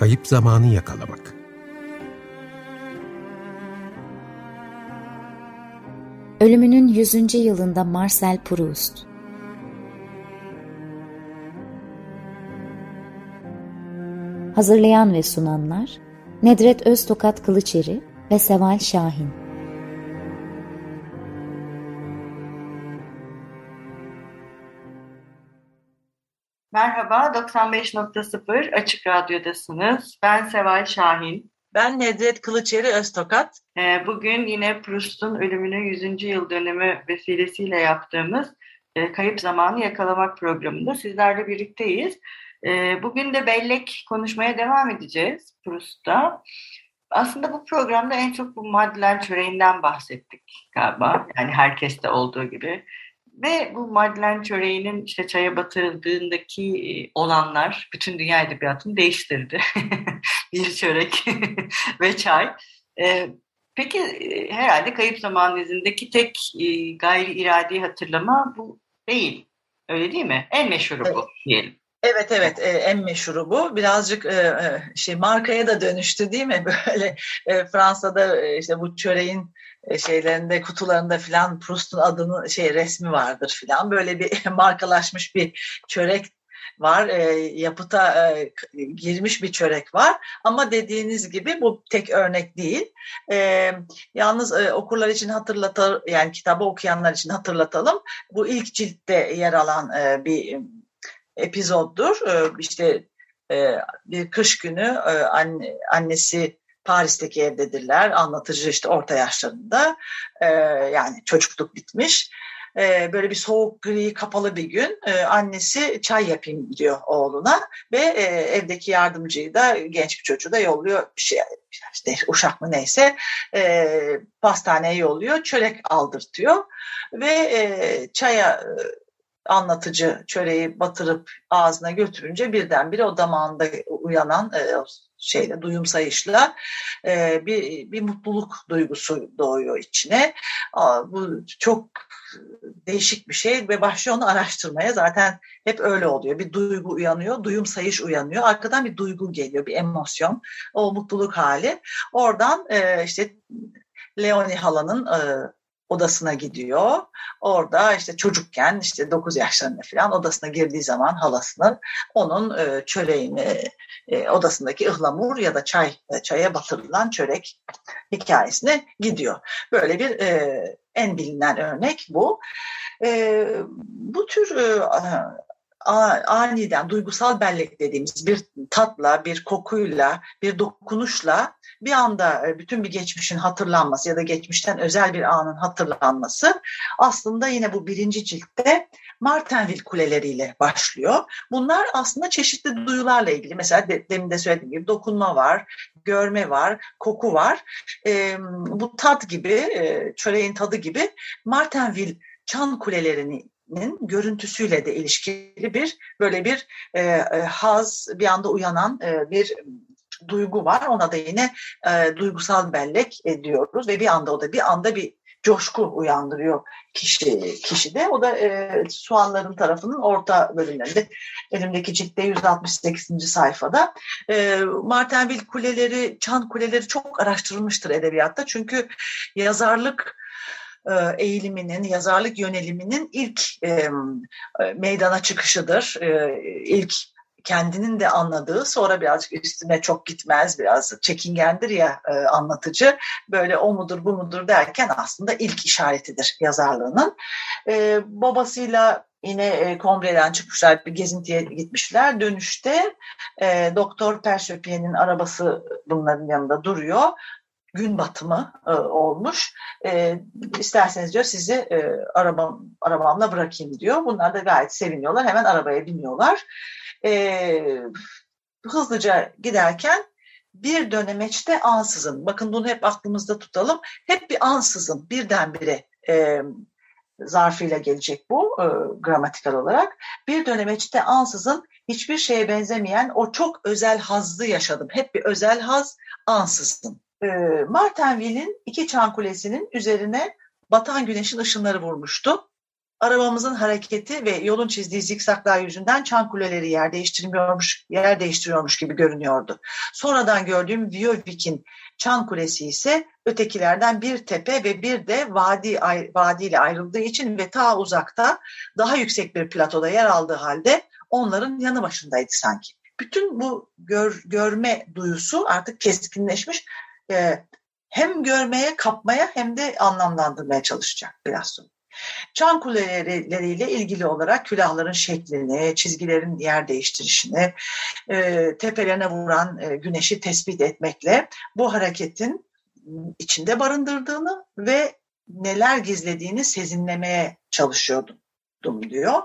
Kayıp zamanı yakalamak. Ölümünün 100. yılında Marcel Proust Hazırlayan ve sunanlar Nedret Öztokat Kılıçeri ve Seval Şahin Merhaba, 95.0 Açık Radyo'dasınız. Ben Seval Şahin. Ben Nedret Kılıçeri Öztokat. Ee, bugün yine Proust'un ölümünün 100. yıl dönümü vesilesiyle yaptığımız e, Kayıp Zamanı Yakalamak programında sizlerle birlikteyiz. Ee, bugün de bellek konuşmaya devam edeceğiz Proust'ta. Aslında bu programda en çok bu Madeleine çöreğinden bahsettik galiba. Yani herkeste olduğu gibi. Ve bu Madeleine çöreğinin işte çaya batırıldığındaki e, olanlar bütün dünya edebiyatını değiştirdi. bir çörek ve çay. E, peki e, herhalde Kayıp Zaman dizindeki tek gayri iradi hatırlama bu değil. Öyle değil mi? En meşhuru bu diyelim. Evet evet en meşhuru bu. Birazcık şey markaya da dönüştü değil mi? Böyle Fransa'da işte bu çöreğin şeylerinde kutularında filan Proust'un adını şey resmi vardır filan. Böyle bir markalaşmış bir çörek var e, yapıta e, girmiş bir çörek var. Ama dediğiniz gibi bu tek örnek değil. E, yalnız e, okurlar için hatırlatalım yani kitabı okuyanlar için hatırlatalım. Bu ilk ciltte yer alan e, bir epizoddur. E, işte e, bir kış günü e, anne, annesi Paris'teki evdedirler. Anlatıcı işte orta yaşlarında. E, yani çocukluk bitmiş. E, böyle bir soğuk, gri, kapalı bir gün e, annesi çay yapayım diyor oğluna ve e, evdeki yardımcıyı da genç bir çocuğu da yolluyor bir şey işte uşak mı neyse e, pastaneye yolluyor çörek aldırtıyor ve e, çaya anlatıcı çöreği batırıp ağzına götürünce birdenbire o damağında uyanan şeyle duyum sayışla e, bir, bir mutluluk duygusu doğuyor içine. Aa, bu çok değişik bir şey ve başlıyor onu araştırmaya. Zaten hep öyle oluyor. Bir duygu uyanıyor, duyum sayış uyanıyor. Arkadan bir duygu geliyor, bir emosyon. O mutluluk hali. Oradan e, işte Leoni halanın e, odasına gidiyor. Orada işte çocukken işte 9 yaşlarında falan odasına girdiği zaman halasının onun e, çöreğini e, odasındaki ıhlamur ya da çay e, çaya batırılan çörek hikayesine gidiyor. Böyle bir en bilinen örnek bu. Bu tür aniden duygusal bellek dediğimiz bir tatla, bir kokuyla, bir dokunuşla bir anda e, bütün bir geçmişin hatırlanması ya da geçmişten özel bir anın hatırlanması aslında yine bu birinci ciltte Martenville kuleleriyle başlıyor. Bunlar aslında çeşitli duyularla ilgili. Mesela de, demin de söylediğim gibi dokunma var, görme var, koku var. E, bu tat gibi, e, çöreğin tadı gibi Martenville çan kulelerini görüntüsüyle de ilişkili bir böyle bir e, e, haz bir anda uyanan e, bir duygu var. Ona da yine e, duygusal bellek ediyoruz ve bir anda o da bir anda bir coşku uyandırıyor kişi kişide. O da e, Suanların tarafının orta bölümlerinde elimdeki ciltte 168. sayfada. E, Martenville kuleleri, Çan kuleleri çok araştırılmıştır edebiyatta. Çünkü yazarlık e, eğiliminin, yazarlık yöneliminin ilk e, meydana çıkışıdır. E, ilk kendinin de anladığı sonra birazcık üstüne çok gitmez biraz çekingendir ya e, anlatıcı böyle o mudur bu mudur derken aslında ilk işaretidir yazarlığının. E, babasıyla yine e, Combre'den çıkmışlar bir gezintiye gitmişler dönüşte e, Doktor Persöpiye'nin arabası bunların yanında duruyor gün batımı e, olmuş. E, isterseniz diyor sizi e, arabam, arabamla bırakayım diyor. Bunlar da gayet seviniyorlar. Hemen arabaya biniyorlar. E, hızlıca giderken bir dönemeçte ansızın, bakın bunu hep aklımızda tutalım, hep bir ansızın birdenbire e, zarfıyla gelecek bu e, gramatikal olarak. Bir dönemeçte ansızın hiçbir şeye benzemeyen o çok özel hazzı yaşadım. Hep bir özel haz ansızın e, Martenville'in iki çan kulesinin üzerine batan güneşin ışınları vurmuştu. arabamızın hareketi ve yolun çizdiği zikzaklar yüzünden çan kuleleri yer değiştirmiyormuş, yer değiştiriyormuş gibi görünüyordu. Sonradan gördüğüm Viyovik'in çan kulesi ise ötekilerden bir tepe ve bir de vadi, vadi ile ayrıldığı için ve ta uzakta daha yüksek bir platoda yer aldığı halde onların yanı başındaydı sanki. Bütün bu gör, görme duyusu artık keskinleşmiş. Ee, hem görmeye, kapmaya hem de anlamlandırmaya çalışacak sonra. Çan kuleleriyle ilgili olarak külahların şeklini, çizgilerin yer değiştirişini, e, tepelerine vuran e, güneşi tespit etmekle bu hareketin içinde barındırdığını ve neler gizlediğini sezinlemeye çalışıyordum diyor.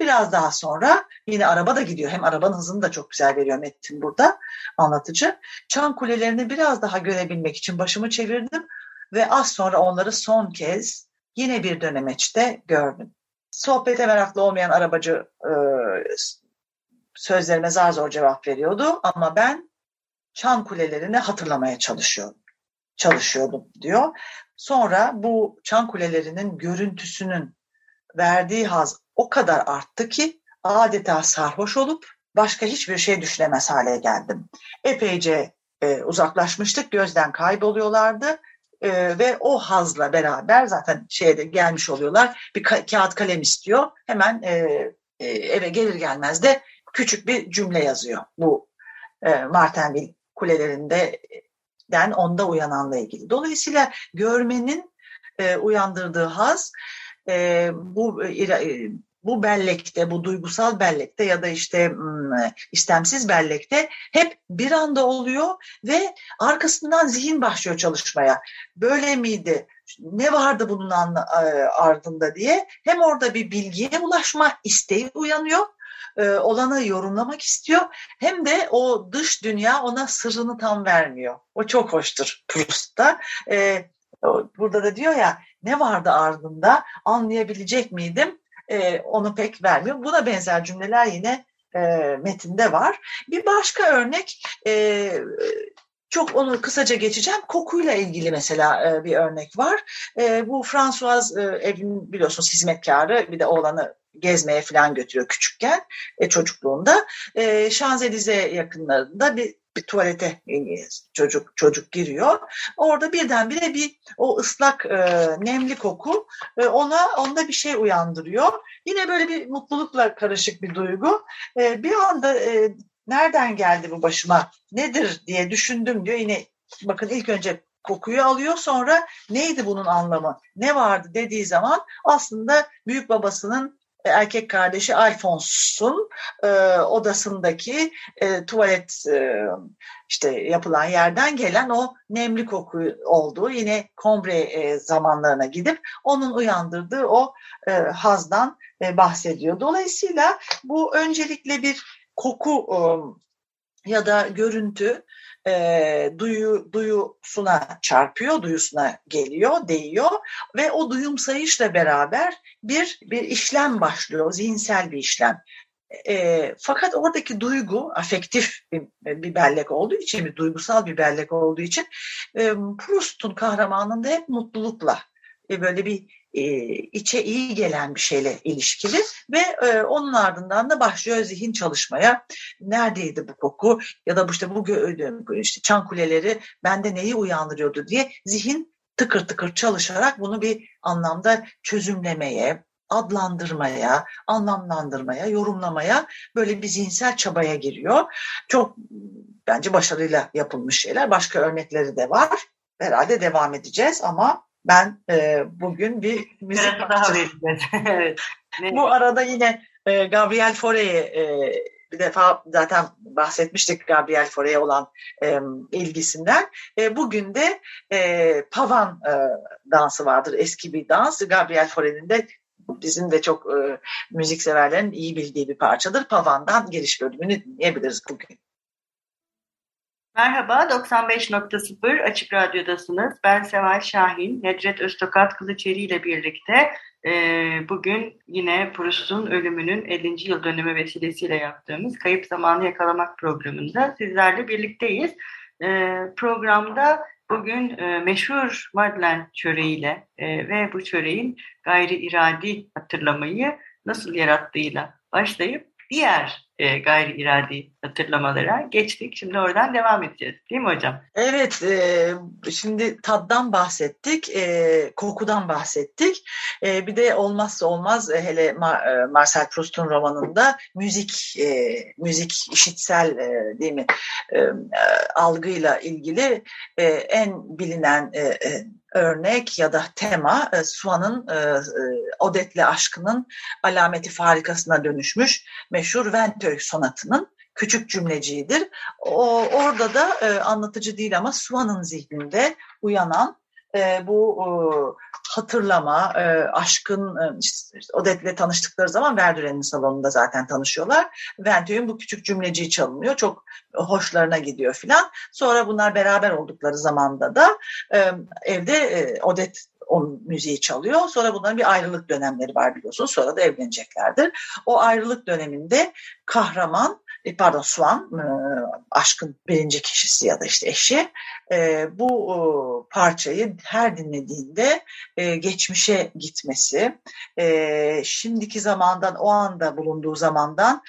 Biraz daha sonra yine araba da gidiyor. Hem arabanın hızını da çok güzel veriyor Metin burada anlatıcı. Çan kulelerini biraz daha görebilmek için başımı çevirdim ve az sonra onları son kez yine bir dönemeçte gördüm. Sohbete meraklı olmayan arabacı e, sözlerime zar zor cevap veriyordu ama ben çan kulelerini hatırlamaya çalışıyordum. Çalışıyordum diyor. Sonra bu çan kulelerinin görüntüsünün verdiği haz o kadar arttı ki adeta sarhoş olup başka hiçbir şey düşünemez hale geldim. Epeyce e, uzaklaşmıştık, gözden kayboluyorlardı e, ve o hazla beraber zaten şeyde gelmiş oluyorlar. Bir ka- kağıt kalem istiyor. Hemen e, e, eve gelir gelmez de küçük bir cümle yazıyor. Bu e, Martinville kulelerinde den onda uyananla ilgili. Dolayısıyla görmenin e, uyandırdığı haz e, bu e, bu bellekte, bu duygusal bellekte ya da işte istemsiz bellekte hep bir anda oluyor ve arkasından zihin başlıyor çalışmaya. Böyle miydi? Ne vardı bunun ardında diye hem orada bir bilgiye ulaşma isteği uyanıyor olanı yorumlamak istiyor. Hem de o dış dünya ona sırrını tam vermiyor. O çok hoştur Proust'ta. Burada da diyor ya ne vardı ardında anlayabilecek miydim? e, onu pek vermiyor. Buna benzer cümleler yine e, metinde var. Bir başka örnek e, çok onu kısaca geçeceğim. Kokuyla ilgili mesela e, bir örnek var. E, bu François e, evin biliyorsunuz hizmetkarı bir de oğlanı gezmeye falan götürüyor küçükken e, çocukluğunda. E, Şanzelize yakınlarında bir bir tuvalete çocuk çocuk giriyor. Orada birdenbire bir o ıslak e, nemli koku e, ona onda bir şey uyandırıyor. Yine böyle bir mutlulukla karışık bir duygu. E, bir anda e, nereden geldi bu başıma nedir diye düşündüm diyor. Yine bakın ilk önce kokuyu alıyor sonra neydi bunun anlamı ne vardı dediği zaman aslında büyük babasının erkek kardeşi Alphonse'un e, odasındaki e, tuvalet e, işte yapılan yerden gelen o nemli koku olduğu yine kombre e, zamanlarına gidip onun uyandırdığı o e, hazdan e, bahsediyor. Dolayısıyla bu öncelikle bir koku e, ya da görüntü e, duyu duyusuna çarpıyor, duyusuna geliyor, değiyor ve o duyum sayışla beraber bir bir işlem başlıyor, zihinsel bir işlem. E, fakat oradaki duygu afektif bir, bir bellek olduğu için, bir duygusal bir bellek olduğu için e, Proust'un kahramanında hep mutlulukla e, böyle bir e, içe iyi gelen bir şeyle ilişkili ve e, onun ardından da başlıyor zihin çalışmaya. Neredeydi bu koku ya da işte bu işte çan kuleleri bende neyi uyandırıyordu diye zihin tıkır tıkır çalışarak bunu bir anlamda çözümlemeye, adlandırmaya, anlamlandırmaya, yorumlamaya böyle bir zihinsel çabaya giriyor. Çok bence başarıyla yapılmış şeyler. Başka örnekleri de var. Herhalde devam edeceğiz ama ben e, bugün bir müzik daha evet. Bu arada yine e, Gabriel Fauré'ye e, bir defa zaten bahsetmiştik Gabriel Fauré'ye olan e, ilgisinden. E, bugün de e, Pavan e, dansı vardır. Eski bir dans. Gabriel Fauré'nin de bizim de çok e, müzik severlerin iyi bildiği bir parçadır. Pavan'dan giriş bölümünü dinleyebiliriz bugün. Merhaba, 95.0 Açık Radyo'dasınız. Ben Seval Şahin, Nedret Öztokat Kılıçeri ile birlikte e, bugün yine Proust'un ölümünün 50. yıl dönümü vesilesiyle yaptığımız Kayıp Zamanı Yakalamak programında sizlerle birlikteyiz. E, programda Bugün e, meşhur Madlen çöreğiyle e, ve bu çöreğin gayri iradi hatırlamayı nasıl yarattığıyla başlayıp diğer e, gayri iradi hatırlamalara geçtik. Şimdi oradan devam edeceğiz. Değil mi hocam? Evet. E, şimdi taddan bahsettik. E, kokudan bahsettik. E, bir de olmazsa olmaz e, hele Mar e, Marcel Proust'un romanında müzik e, müzik işitsel e, değil mi e, e, algıyla ilgili e, en bilinen e, e, örnek ya da tema e, Suan'ın e, e, Odette'le aşkının alameti farikasına dönüşmüş meşhur Venteuil sonatının küçük cümleciğidir. O, orada da e, anlatıcı değil ama Suan'ın zihninde uyanan e, bu e, hatırlama, e, aşkın, e, işte, Odette'le tanıştıkları zaman Verdüren'in salonunda zaten tanışıyorlar. Venteuil'in bu küçük cümleciği çalınıyor. Çok hoşlarına gidiyor filan. Sonra bunlar beraber oldukları zamanda da e, evde e, Odette o müziği çalıyor. Sonra bunların bir ayrılık dönemleri var biliyorsunuz. Sonra da evleneceklerdir. O ayrılık döneminde kahraman e, pardon Swan e, aşkın birinci kişisi ya da işte eşi e, bu parçayı her dinlediğinde geçmişe gitmesi şimdiki zamandan o anda bulunduğu zamandan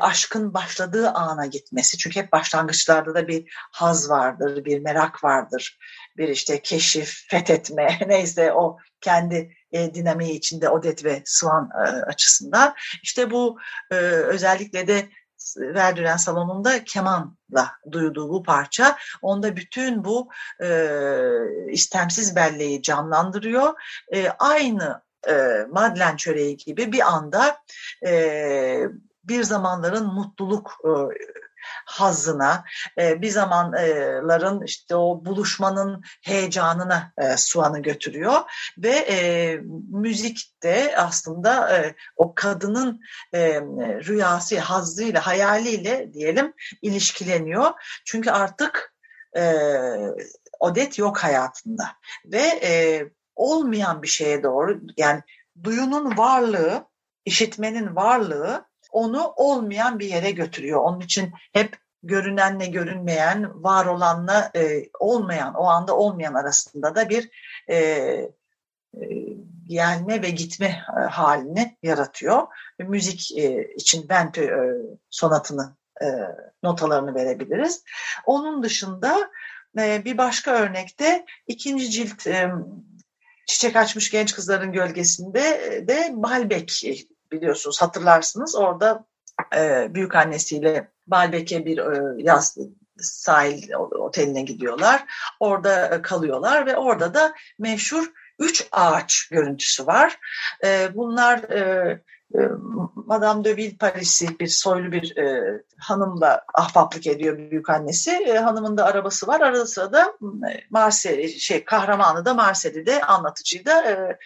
aşkın başladığı ana gitmesi çünkü hep başlangıçlarda da bir haz vardır bir merak vardır bir işte keşif fethetme neyse o kendi e, dinamiği içinde Odet ve Swan e, açısından. işte bu e, özellikle de Verdüren salonunda kemanla duyduğu bu parça onda bütün bu e, istemsiz belleği canlandırıyor. E, aynı e, Madlen çöreği gibi bir anda e, bir zamanların mutluluk e, hazına, e, bir zamanların işte o buluşmanın heyecanına e, Suan'ı götürüyor ve e, müzik de aslında e, o kadının e, rüyası, hazzıyla, hayaliyle diyelim ilişkileniyor. Çünkü artık Odet yok hayatında ve olmayan bir şeye doğru yani duyunun varlığı, işitmenin varlığı onu olmayan bir yere götürüyor. Onun için hep görünenle görünmeyen, var olanla e, olmayan, o anda olmayan arasında da bir e, e, gelme ve gitme e, halini yaratıyor. E, müzik e, için Bente e, sonatını e, notalarını verebiliriz. Onun dışında e, bir başka örnekte ikinci cilt e, Çiçek Açmış Genç Kızların Gölgesinde de Balbek biliyorsunuz hatırlarsınız orada e, büyük annesiyle Balbek'e bir e, yaz sahil oteline gidiyorlar. Orada e, kalıyorlar ve orada da meşhur üç ağaç görüntüsü var. E, bunlar e, Madame de Villeparis'i bir soylu bir e, hanımla ahbaplık ediyor büyük annesi. E, hanımın da arabası var. Arada sırada e, Marseille, şey kahramanı da Marseille'de anlatıcıyı da e,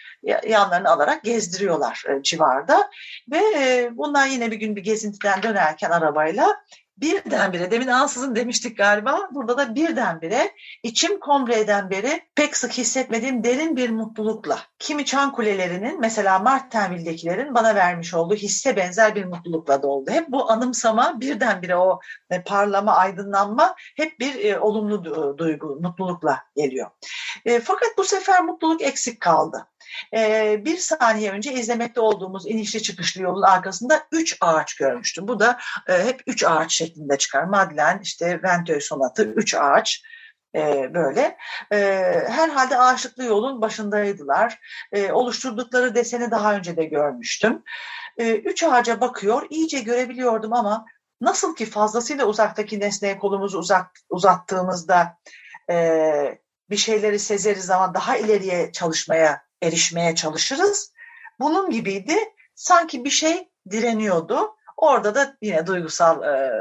yanlarını alarak gezdiriyorlar e, civarda. Ve e, bunlar yine bir gün bir gezintiden dönerken arabayla birdenbire demin ansızın demiştik galiba burada da birdenbire içim kombreden beri pek sık hissetmediğim derin bir mutlulukla kimi çan kulelerinin mesela Martenville'dekilerin bana vermiş olduğu hisse benzer bir mutlulukla doldu. Hep bu anımsama birdenbire o e, parlama, aydınlanma hep bir e, olumlu duygu, mutlulukla geliyor. E, fakat bu sefer mutluluk eksik kaldı. E, bir saniye önce izlemekte olduğumuz inişli çıkışlı yolun arkasında üç ağaç görmüştüm. Bu da e, hep üç ağaç şeklinde çıkar. Madlen, işte Venteuil sonatı, üç ağaç e, böyle. E, herhalde ağaçlıklı yolun başındaydılar. Oluşturdukları deseni daha önce de görmüştüm. Üç ağaca bakıyor, iyice görebiliyordum ama nasıl ki fazlasıyla uzaktaki nesneye kolumuzu uzak, uzattığımızda bir şeyleri sezeriz ama daha ileriye çalışmaya, erişmeye çalışırız. Bunun gibiydi. Sanki bir şey direniyordu. Orada da yine duygusal e,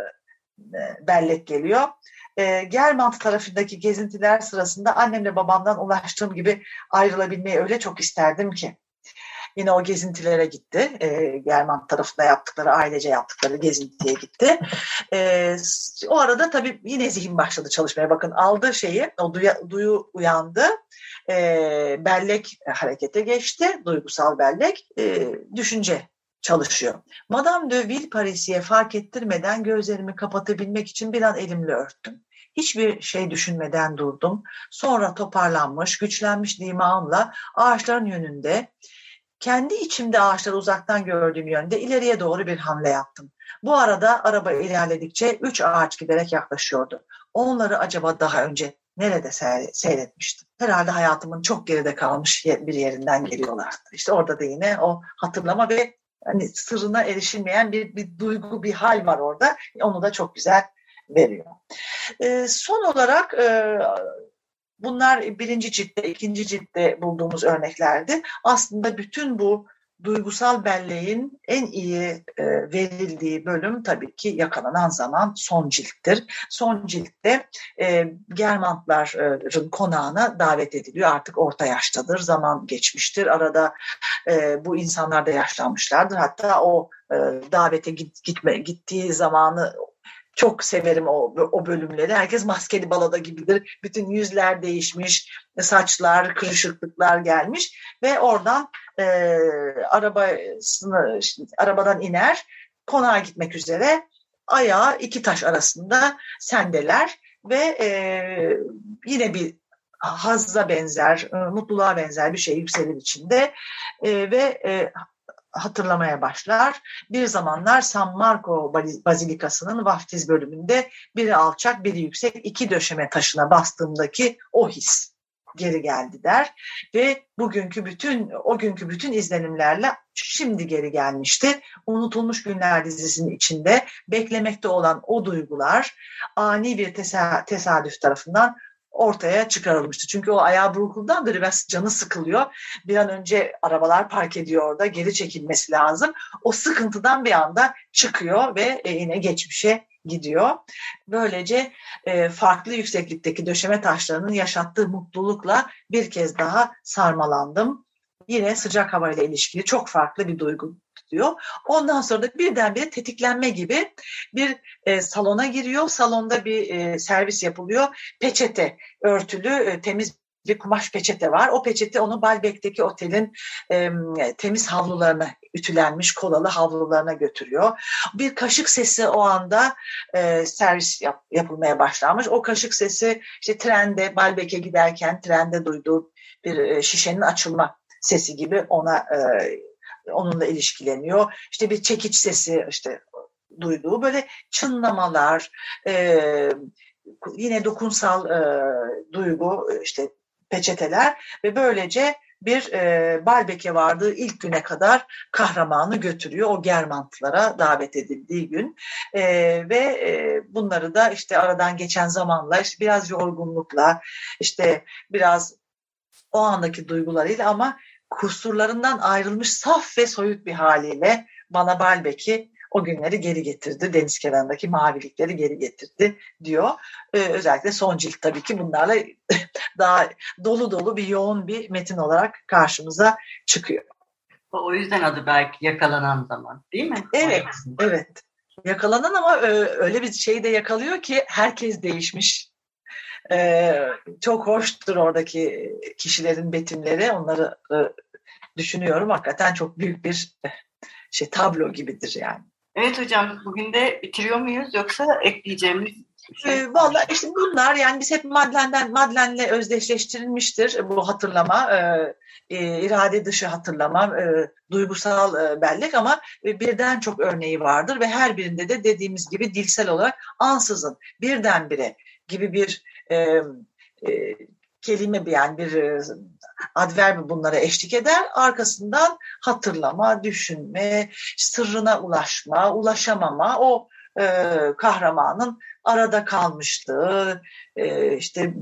e, bellek geliyor. E, Germant tarafındaki gezintiler sırasında annemle babamdan ulaştığım gibi ayrılabilmeyi öyle çok isterdim ki. Yine o gezintilere gitti. E, German tarafında yaptıkları, ailece yaptıkları gezintiye gitti. E, o arada tabii yine zihin başladı çalışmaya. Bakın aldığı şeyi, o duya, duyu uyandı. E, bellek harekete geçti, duygusal bellek. E, düşünce çalışıyor. Madame de Villeparis'e fark ettirmeden gözlerimi kapatabilmek için bir an elimle örttüm. hiçbir şey düşünmeden durdum. Sonra toparlanmış, güçlenmiş dimağımla ağaçların yönünde, kendi içimde ağaçları uzaktan gördüğüm yönde ileriye doğru bir hamle yaptım. Bu arada araba ilerledikçe üç ağaç giderek yaklaşıyordu. Onları acaba daha önce nerede seyretmiştim? Herhalde hayatımın çok geride kalmış bir yerinden geliyorlardı. İşte orada da yine o hatırlama ve hani sırrına erişilmeyen bir, bir duygu, bir hal var orada. Onu da çok güzel veriyor. E, son olarak e, bunlar birinci ciltte, ikinci ciltte bulduğumuz örneklerdi. Aslında bütün bu duygusal belleğin en iyi e, verildiği bölüm tabii ki yakalanan zaman son cilttir. Son ciltte e, Germantların konağına davet ediliyor. Artık orta yaştadır, zaman geçmiştir. Arada e, bu insanlar da yaşlanmışlardır. Hatta o e, davete git, gitme gittiği zamanı çok severim o, o bölümleri. Herkes maskeli balada gibidir. Bütün yüzler değişmiş, saçlar, kırışıklıklar gelmiş ve oradan e, arabasını, işte, arabadan iner, konağa gitmek üzere ayağı iki taş arasında sendeler ve e, yine bir hazza benzer, e, mutluluğa benzer bir şey yükselir içinde e, ve e, hatırlamaya başlar. Bir zamanlar San Marco Bazilikası'nın vaftiz bölümünde biri alçak biri yüksek iki döşeme taşına bastığımdaki o his geri geldi der ve bugünkü bütün o günkü bütün izlenimlerle şimdi geri gelmişti. Unutulmuş Günler dizisinin içinde beklemekte olan o duygular ani bir tesadüf tarafından ortaya çıkarılmıştı. Çünkü o ayağı burkuldan biraz canı sıkılıyor. Bir an önce arabalar park ediyor orada geri çekilmesi lazım. O sıkıntıdan bir anda çıkıyor ve yine geçmişe gidiyor. Böylece e, farklı yükseklikteki döşeme taşlarının yaşattığı mutlulukla bir kez daha sarmalandım. Yine sıcak havayla ilişkili çok farklı bir duygu tutuyor. Ondan sonra da birdenbire tetiklenme gibi bir e, salona giriyor. Salonda bir e, servis yapılıyor. Peçete örtülü e, temiz bir kumaş peçete var. O peçete onu Balbek'teki otelin e, temiz havlularına, ütülenmiş kolalı havlularına götürüyor. Bir kaşık sesi o anda e, servis yap, yapılmaya başlanmış. O kaşık sesi işte trende, Balbek'e giderken trende duyduğu bir e, şişenin açılma sesi gibi ona e, onunla ilişkileniyor. İşte bir çekiç sesi işte duyduğu böyle çınlamalar, e, yine dokunsal e, duygu işte peçeteler ve böylece bir e, Balbek'e vardığı ilk güne kadar kahramanı götürüyor. O Germantlara davet edildiği gün. E, ve e, bunları da işte aradan geçen zamanla işte biraz yorgunlukla işte biraz o andaki duygularıyla ama kusurlarından ayrılmış saf ve soyut bir haliyle bana Balbek'i o günleri geri getirdi. Deniz kenarındaki mavilikleri geri getirdi diyor. Ee, özellikle son cilt tabii ki bunlarla daha dolu dolu bir yoğun bir metin olarak karşımıza çıkıyor. O yüzden adı belki yakalanan zaman değil mi? Evet, evet. Yakalanan ama e, öyle bir şey de yakalıyor ki herkes değişmiş. Ee, çok hoştur oradaki kişilerin betimleri. Onları e, düşünüyorum. Hakikaten çok büyük bir şey tablo gibidir yani. Evet hocam bugün de bitiriyor muyuz yoksa ekleyeceğimiz şey. E, Valla işte bunlar yani biz hep Madlen'den Madlen'le özdeşleştirilmiştir bu hatırlama, e, e, irade dışı hatırlama, e, duygusal e, bellek ama e, birden çok örneği vardır ve her birinde de dediğimiz gibi dilsel olarak ansızın birdenbire gibi bir e, e, kelime yani bir e, adverbi bunlara eşlik eder. Arkasından hatırlama, düşünme, sırrına ulaşma, ulaşamama, o e, kahramanın arada kalmışlığı, e, işte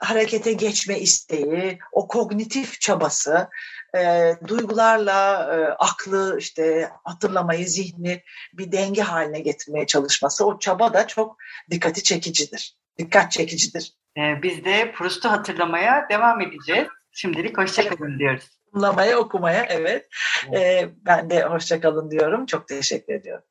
harekete geçme isteği, o kognitif çabası, e, duygularla e, aklı işte hatırlamayı, zihni bir denge haline getirmeye çalışması, o çaba da çok dikkati çekicidir. Dikkat çekicidir. Ee, biz de Proust'u hatırlamaya devam edeceğiz. Şimdilik hoşçakalın diyoruz. Hatırlamaya, okumaya evet. Ee, ben de hoşçakalın diyorum. Çok teşekkür ediyorum.